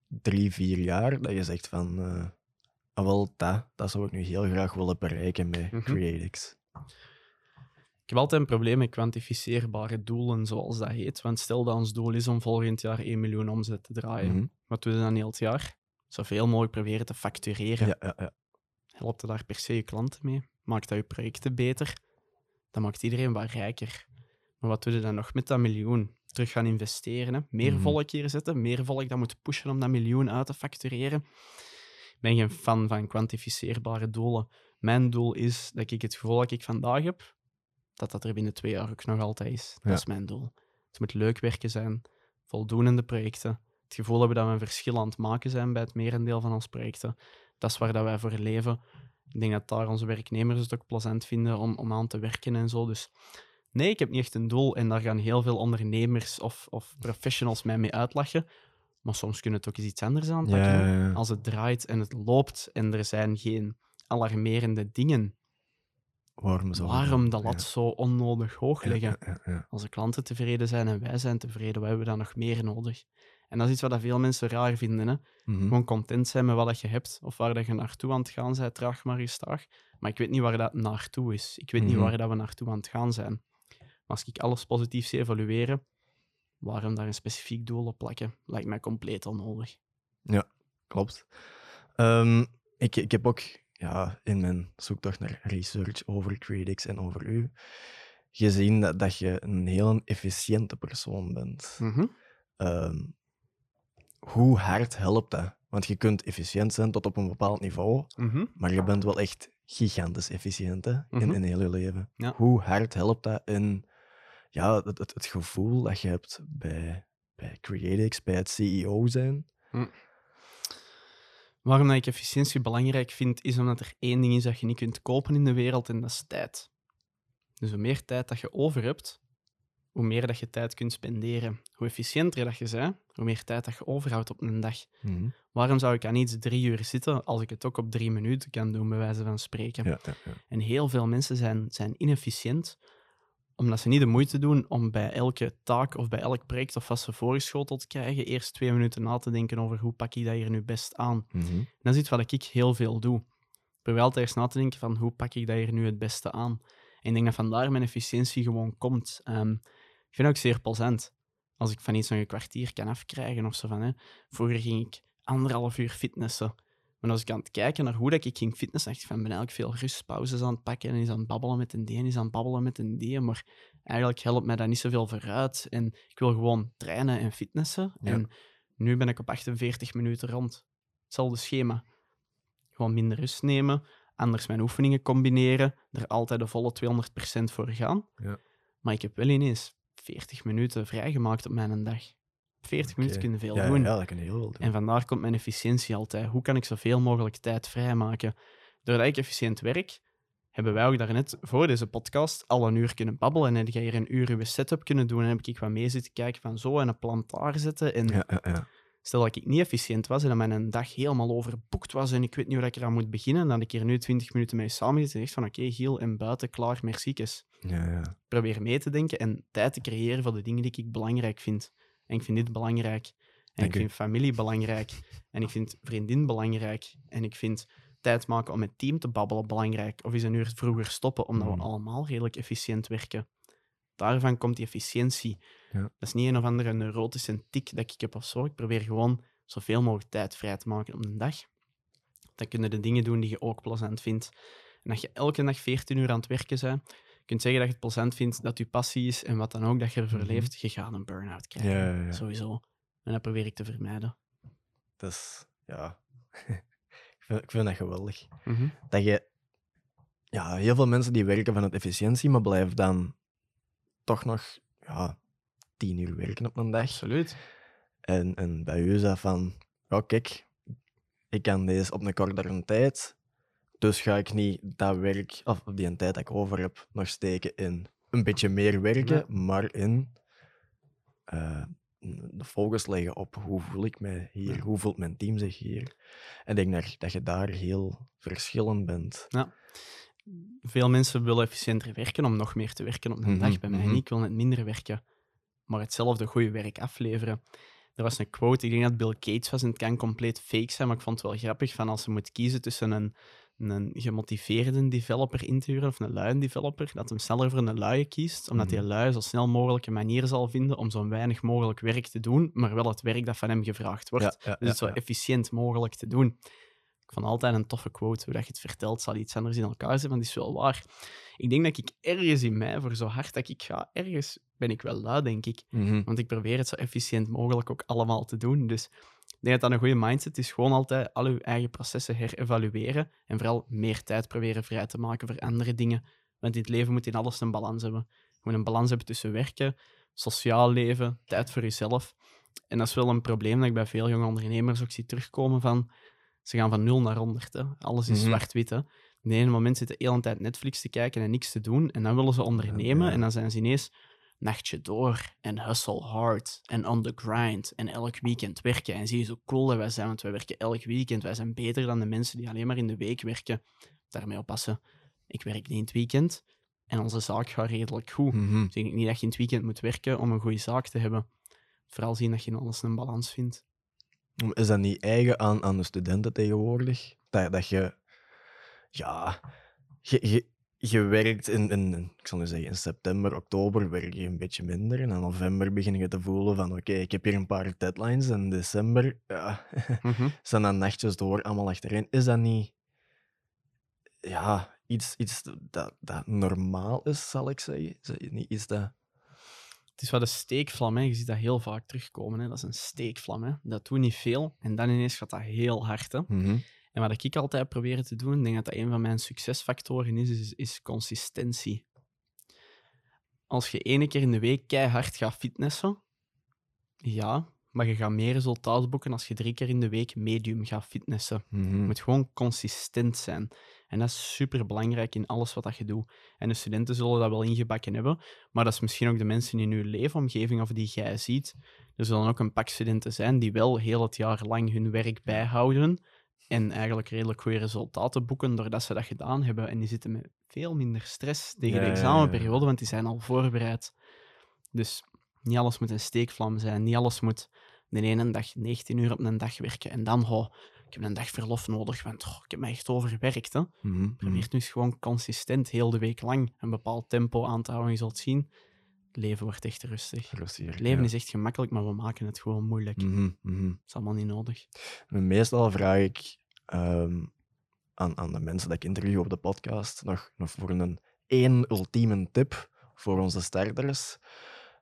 drie, vier jaar, dat je zegt van, eh, ah, wel, dat, dat zou ik nu heel graag willen bereiken met Mhm. Creatix. Ik heb altijd een probleem met kwantificeerbare doelen, zoals dat heet. Want stel dat ons doel is om volgend jaar 1 miljoen omzet te draaien. Mhm. Wat doen we dan heel het jaar? Zoveel mogelijk proberen te factureren. Ja, ja, ja. Helpt er daar per se je klanten mee? Maakt dat je projecten beter? Dat maakt iedereen wat rijker. Maar wat doe je dan nog met dat miljoen? Terug gaan investeren, hè? meer Mhm. volk hier zetten, meer volk dat moet pushen om dat miljoen uit te factureren. Ik ben geen fan van kwantificeerbare doelen. Mijn doel is dat ik het gevoel dat ik vandaag heb, dat dat er binnen twee jaar ook nog altijd is. Dat Ja. is mijn doel. Het moet leuk werken zijn, voldoende projecten, het gevoel hebben dat we een verschil aan het maken zijn bij het merendeel van onze projecten. Dat is waar dat wij voor leven. Ik denk dat daar onze werknemers het ook plezant vinden om, om aan te werken en zo. Dus nee, ik heb niet echt een doel. En daar gaan heel veel ondernemers of, of professionals mij mee uitlachen. Maar soms kunnen het ook eens iets anders aanpakken. Ja, hè. ja, ja. Als het draait en het loopt en er zijn geen alarmerende dingen, Waarom je waarom de lat zo onnodig hoog leggen? Als de klanten tevreden zijn en wij zijn tevreden, wat hebben we dan nog meer nodig? En dat is iets wat dat veel mensen raar vinden. Hè? Mhm. Gewoon content zijn met wat dat je hebt of waar dat je naartoe aan het gaan bent, traag maar gestaag. Maar ik weet niet waar dat naartoe is. Ik weet niet Mhm. waar dat we naartoe aan het gaan zijn. Maar als ik alles positief zie evalueren, waarom daar een specifiek doel op plakken, lijkt mij compleet onnodig. Klopt. Ehm, ik, ik heb ook ja, in mijn zoektocht naar research over Creatix en over u gezien dat, dat je een heel efficiënte persoon bent. Mhm. Ehm, hoe hard helpt dat? Want je kunt efficiënt zijn tot op een bepaald niveau, Mhm. maar je bent wel echt gigantisch efficiënt hè, in, Mhm. in heel je leven. Ja. Hoe hard helpt dat in ja, het, het, het gevoel dat je hebt bij, bij Creatix, bij het CEO zijn? Waarom dat ik efficiëntie belangrijk vind, is omdat er één ding is dat je niet kunt kopen in de wereld en dat is tijd. Dus hoe meer tijd dat je over hebt, hoe meer dat je tijd kunt spenderen. Hoe efficiënter dat je bent, hoe meer tijd dat je overhoudt op een dag. Mhm. Waarom zou ik aan iets drie uur zitten als ik het ook op drie minuten kan doen, bij wijze van spreken? Ja, ja, ja. En heel veel mensen zijn, zijn inefficiënt omdat ze niet de moeite doen om bij elke taak of bij elk project of wat ze voorgeschoteld krijgen, eerst twee minuten na te denken over hoe pak ik dat hier nu best aan. Mhm. Dat is iets wat ik heel veel doe. Ik probeer altijd eerst na te denken van hoe pak ik dat hier nu het beste aan. En ik denk dat vandaar mijn efficiëntie gewoon komt. Ehm, ik vind het ook zeer plezant als ik van iets nog een kwartier kan afkrijgen of zo van. Hè. Vroeger ging ik anderhalf uur fitnessen. Maar als ik aan het kijken naar hoe dat ik ging fitnessen, dacht ik van, ben eigenlijk veel rustpauzes aan het pakken en is aan het babbelen met een D en is aan het babbelen met een D. Maar eigenlijk helpt mij dat niet zoveel vooruit. En ik wil gewoon trainen en fitnessen. Ja. En nu ben ik op 48 minuten rond. Hetzelfde schema. Gewoon minder rust nemen, anders mijn oefeningen combineren, er altijd de volle 200% voor gaan. Ja. Maar ik heb wel ineens 40 minuten vrijgemaakt op mijn dag. 40 minuten kunnen veel ja, doen. Ja, dat kan je heel veel doen. En vandaar komt mijn efficiëntie altijd. Hoe kan ik zoveel mogelijk tijd vrijmaken? Doordat ik efficiënt werk, hebben wij ook daarnet voor deze podcast al een uur kunnen babbelen. En heb jij hier een uur uw setup kunnen doen. En heb ik wat mee zitten kijken van zo en een plan daar zetten. En Ja, ja, ja. Stel dat ik niet efficiënt was en dat mijn dag helemaal overboekt was en ik weet niet hoe ik eraan moet beginnen, dan ik hier nu 20 minuten mee samen zit en zeg van oké, okay, Giel, en buiten, klaar, merciekes. Ja, ja. Probeer mee te denken en tijd te creëren voor de dingen die ik belangrijk vind. En ik vind dit belangrijk. En ik vind familie belangrijk. En ik vind vriendin belangrijk. En ik vind tijd maken om met team te babbelen belangrijk. Of is een uur vroeger stoppen, omdat we mm. allemaal redelijk efficiënt werken. Daarvan komt die efficiëntie. Ja. Dat is niet een of andere neurotische tik dat ik heb of zo. Ik probeer gewoon zoveel mogelijk tijd vrij te maken op een dag. Dan kunnen de dingen doen die je ook plezant vindt. En dat je elke dag 14 uur aan het werken bent, kunt zeggen dat je het plezant vindt, dat je passie is en wat dan ook dat je ervoor mhm. leeft, je gaat een burn-out krijgen. Ja, ja, Sowieso. En dat probeer ik te vermijden. Dat is, ja... ik, vind, ik vind dat geweldig. Mhm. Dat je... Ja, heel veel mensen die werken vanuit efficiëntie, maar blijven dan toch nog ja, tien uur werken op een dag. Absoluut. En, en bij u is dat van, ja kijk, ik kan deze op een kortere tijd, dus ga ik niet dat werk, of die tijd dat ik over heb, nog steken in een beetje meer werken, maar in uh, de focus leggen op hoe voel ik mij hier, hoe voelt mijn team zich hier. En ik denk dat je daar heel verschillend bent. Ja veel mensen willen efficiënter werken om nog meer te werken op een mhm, dag. Bij mij mm niet, ik wil net minder werken, maar hetzelfde goede werk afleveren. Er was een quote, ik denk dat Bill Gates was en het kan compleet fake zijn, maar ik vond het wel grappig van als ze moet kiezen tussen een, een gemotiveerde developer in te huren of een luie developer, dat hem sneller voor een luie kiest, omdat die mhm. lui zo snel mogelijk een manier zal vinden om zo weinig mogelijk werk te doen, maar wel het werk dat van hem gevraagd wordt. dus het zo efficiënt mogelijk te doen. Ik vond altijd een toffe quote. Hoe dat je het vertelt, zal iets anders in elkaar zijn, want die is wel waar. Ik denk dat ik ergens in mij, voor zo hard dat ik ga, ergens ben ik wel lui, denk ik. Mhm. Want ik probeer het zo efficiënt mogelijk ook allemaal te doen. Dus ik denk dat dat een goede mindset is. Gewoon altijd al je eigen processen herevalueren. En vooral meer tijd proberen vrij te maken voor andere dingen. Want in het leven moet in alles een balans hebben. Je moet een balans hebben tussen werken, sociaal leven, tijd voor jezelf. En dat is wel een probleem dat ik bij veel jonge ondernemers ook zie terugkomen van ze gaan van 0 naar 100. Hè. Alles is mm zwart-wit. De ene moment zitten de hele tijd Netflix te kijken en niks te doen. En dan willen ze ondernemen. En dan zijn ze ineens nachtje door en hustle hard en on the grind en elk weekend werken. En zie je zo cool dat wij zijn, want wij werken elk weekend. Wij zijn beter dan de mensen die alleen maar in de week werken. Daarmee oppassen. Ik werk niet in het weekend en onze zaak gaat redelijk goed. Mm Dus ik denk niet dat je in het weekend moet werken om een goede zaak te hebben. Vooral zien dat je in alles een balans vindt. Is dat niet eigen aan, aan de studenten tegenwoordig? Dat, dat je, ja, je, je, je werkt in, in, ik zal nu zeggen, in september, oktober werk je een beetje minder. En in november begin je te voelen van, oké, ik heb hier een paar deadlines. En in december ja, mm zijn dan nachtjes door, allemaal achterin. Is dat niet, ja, iets, iets dat, dat normaal is, zal ik zeggen? Is dat niet iets dat het is wat een steekvlam, hè. je ziet dat heel vaak terugkomen. Hè. Dat is een steekvlam. Hè. Dat doet niet veel en dan ineens gaat dat heel hard. Hè. Mhm. En wat ik altijd probeer te doen, ik denk dat dat een van mijn succesfactoren is, is, is consistentie. Als je ene keer in de week keihard gaat fitnessen, ja, maar je gaat meer resultaat boeken als je drie keer in de week medium gaat fitnessen. Mhm. Je moet gewoon consistent zijn. En dat is super belangrijk in alles wat dat je doet. En de studenten zullen dat wel ingebakken hebben, maar dat is misschien ook de mensen in je leefomgeving of die jij ziet. Er zullen ook een pak studenten zijn die wel heel het jaar lang hun werk bijhouden en eigenlijk redelijk goede resultaten boeken doordat ze dat gedaan hebben. En die zitten met veel minder stress tegen de examenperiode, want die zijn al voorbereid. Dus niet alles moet een steekvlam zijn, niet alles moet de ene dag 19 uur op een dag werken en dan, oh, ik heb een dag verlof nodig, want ik heb me echt overgewerkt. Hè. Mm Probeer nu eens gewoon consistent heel de week lang een bepaald tempo aan te houden. Je zult zien, leven wordt echt rustig. Leven is echt gemakkelijk, maar we maken het gewoon moeilijk. Mm -hmm. Dat is allemaal niet nodig. Meestal vraag ik ehm, aan, aan de mensen dat ik interview op de podcast nog, nog voor een één ultieme tip voor onze starters.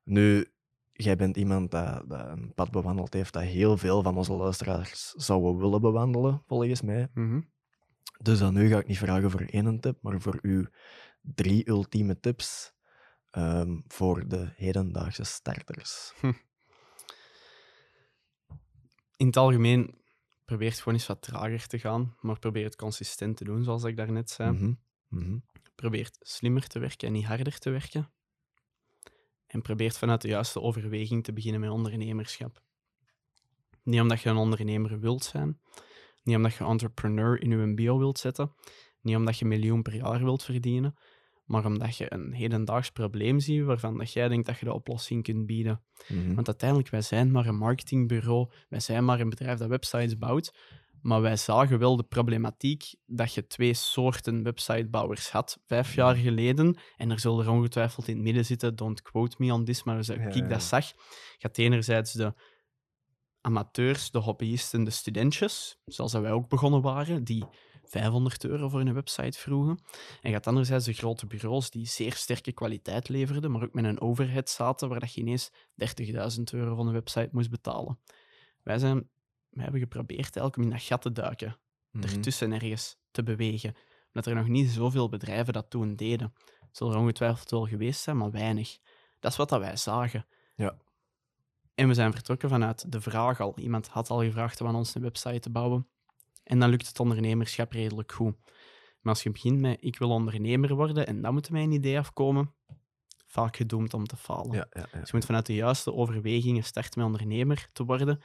Nu, jij bent iemand dat, dat, een pad bewandeld heeft dat heel veel van onze luisteraars zouden willen bewandelen, volgens mij. Mhm. Dus dan nu ga ik niet vragen voor één tip, maar voor uw drie ultieme tips um, voor de hedendaagse starters. Hm. In het algemeen probeer het gewoon eens wat trager te gaan, maar probeer het consistent te doen, zoals ik daarnet zei. Mm -hmm. Probeer slimmer te werken en niet harder te werken en probeert vanuit de juiste overweging te beginnen met ondernemerschap. Niet omdat je een ondernemer wilt zijn, niet omdat je entrepreneur in je bio wilt zetten, niet omdat je een miljoen per jaar wilt verdienen, maar omdat je een hedendaags probleem ziet waarvan dat jij denkt dat je de oplossing kunt bieden. Mhm. Want uiteindelijk, wij zijn maar een marketingbureau, wij zijn maar een bedrijf dat websites bouwt, maar wij zagen wel de problematiek dat je twee soorten websitebouwers had vijf jaar geleden. En er zullen er ongetwijfeld in het midden zitten, don't quote me on this, maar Ja, ik ja. dat zag, had enerzijds de amateurs, de hobbyisten, de studentjes, zoals dat wij ook begonnen waren, die 500 euro voor een website vroegen. En je had anderzijds de grote bureaus die zeer sterke kwaliteit leverden, maar ook met een overhead zaten waar dat je ineens 30.000 euro voor een website moest betalen. Wij, zijn, wij hebben geprobeerd om in dat gat te duiken, Mhm. ertussen ergens te bewegen. Omdat er nog niet zoveel bedrijven dat toen deden. Zal er ongetwijfeld wel geweest zijn, maar weinig. Dat is wat dat wij zagen. Ja. En we zijn vertrokken vanuit de vraag al. Iemand had al gevraagd om aan ons een website te bouwen. En dan lukt het ondernemerschap redelijk goed. Maar als je begint met ik wil ondernemer worden en dan moet mijn idee afkomen, vaak gedoemd om te falen. Ja, ja, ja. Dus je moet vanuit de juiste overwegingen starten met ondernemer te worden.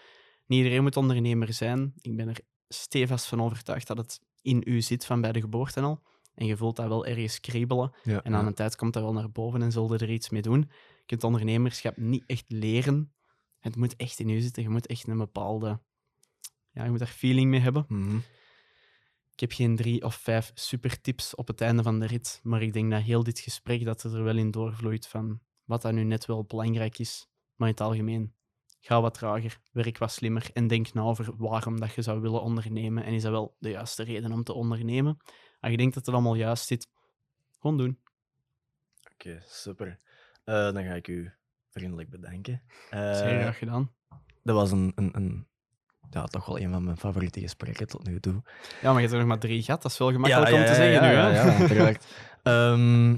Niet iedereen moet ondernemer zijn. Ik ben er stevast van overtuigd dat het in u zit van bij de geboorte al. En je voelt dat wel ergens kriebelen. En aan een tijd komt dat wel naar boven en zul je er iets mee doen. Je kunt ondernemerschap niet echt leren. Het moet echt in u zitten. Je moet echt een bepaalde... Ja, je moet daar feeling mee hebben. Mhm. Ik heb geen drie of vijf super tips op het einde van de rit, maar ik denk dat heel dit gesprek dat het er wel in doorvloeit van wat dat nu net wel belangrijk is, maar in het algemeen. Ga wat trager, werk wat slimmer en denk na over waarom dat je zou willen ondernemen. En is dat wel de juiste reden om te ondernemen? Als je denkt dat het allemaal juist zit, gewoon doen. Oké, super. Eh, dan ga ik u vriendelijk bedanken. Eh, Zeer graag gedaan. dat was een, een, een, ja, toch wel een van mijn favoriete gesprekken tot nu toe. Ja, maar je hebt er nog maar drie gehad. Dat is wel gemakkelijk Ja, om ja, te zeggen nu, ja, hè? ja. Ehm,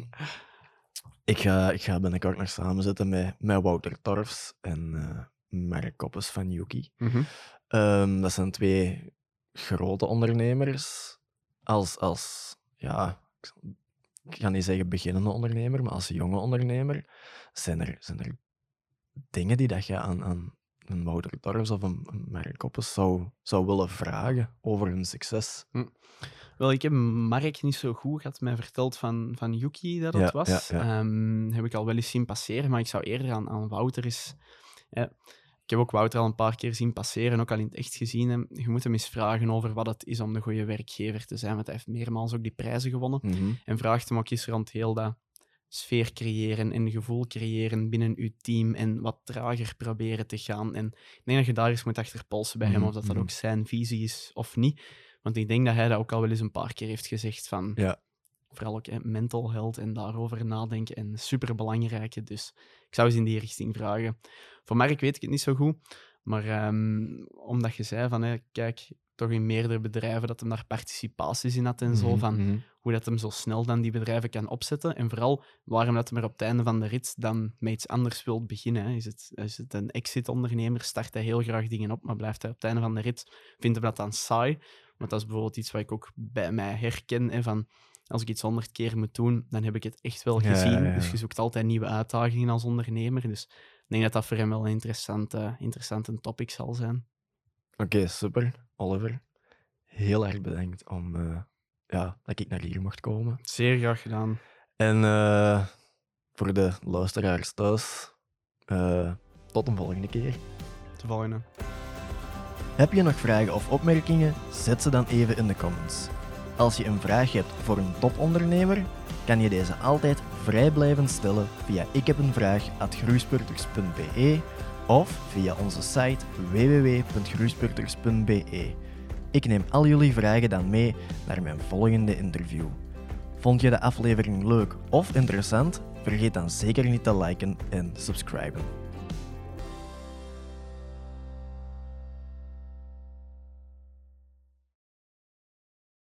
ik, ga, ik ga binnenkort nog samenzetten met, met Wouter Torfs en eh Mark Koppes van Yuki. Mhm. Ehm, dat zijn twee grote ondernemers. Als, als ja, ik ga niet zeggen beginnende ondernemer, maar als jonge ondernemer zijn er, zijn er dingen die dat je aan, aan een Wouter Torfs of een, een Mark Koppes zou, zou willen vragen over hun succes. Wel, ik heb Mark niet zo goed had mij verteld van, van Yuki dat het Ja, was. ja, ja. Ehm, heb ik al wel eens zien passeren, maar ik zou eerder aan, aan Wouter eens... Ja, ik heb ook Wouter al een paar keer zien passeren, ook al in het echt gezien. hem. Je moet hem eens vragen over wat het is om de goede werkgever te zijn, want hij heeft meermaals ook die prijzen gewonnen. Mhm. En vraagt hem ook eens rond heel dat sfeer creëren en gevoel creëren binnen uw team en wat trager proberen te gaan. En ik denk dat je daar eens moet achterpolsen bij hem, Mhm, of dat dat mhm. ook zijn visie is of niet. Want ik denk dat hij dat ook al wel eens een paar keer heeft gezegd van... Ja. Vooral ook hè, mental health en daarover nadenken en superbelangrijke. Dus ik zou eens in die richting vragen. Voor Mark weet ik het niet zo goed, maar ehm, omdat je zei van, hè, kijk, toch in meerdere bedrijven dat hem daar participaties in had en zo, Mhm, van mhm. hoe dat hem zo snel dan die bedrijven kan opzetten. En vooral waarom dat hem er op het einde van de rit dan met iets anders wilt beginnen. hè. Is het, is het een exit-ondernemer, start hij heel graag dingen op, maar blijft hij op het einde van de rit, vindt hij dat dan saai? Want dat is bijvoorbeeld iets wat ik ook bij mij herken, hè, van als ik iets honderd keer moet doen, dan heb ik het echt wel Ja, ja, gezien. ja. Dus je zoekt altijd nieuwe uitdagingen als ondernemer. Dus denk dat dat voor hem wel een interessante, interessante topic zal zijn. Oké, super. Oliver, heel erg bedankt om, eh, ja, dat ik naar hier mocht komen. Zeer graag gedaan. En eh, voor de luisteraars thuis, eh, tot een volgende keer. De volgende. Heb je nog vragen of opmerkingen? Zet ze dan even in de comments. Als je een vraag hebt voor een topondernemer, kan je deze altijd vrijblijvend stellen via ikhebenvraag.groeispurters.be of via onze site www.groeispurters.be. Ik neem al jullie vragen dan mee naar mijn volgende interview. Vond je de aflevering leuk of interessant? Vergeet dan zeker niet te liken en subscriben.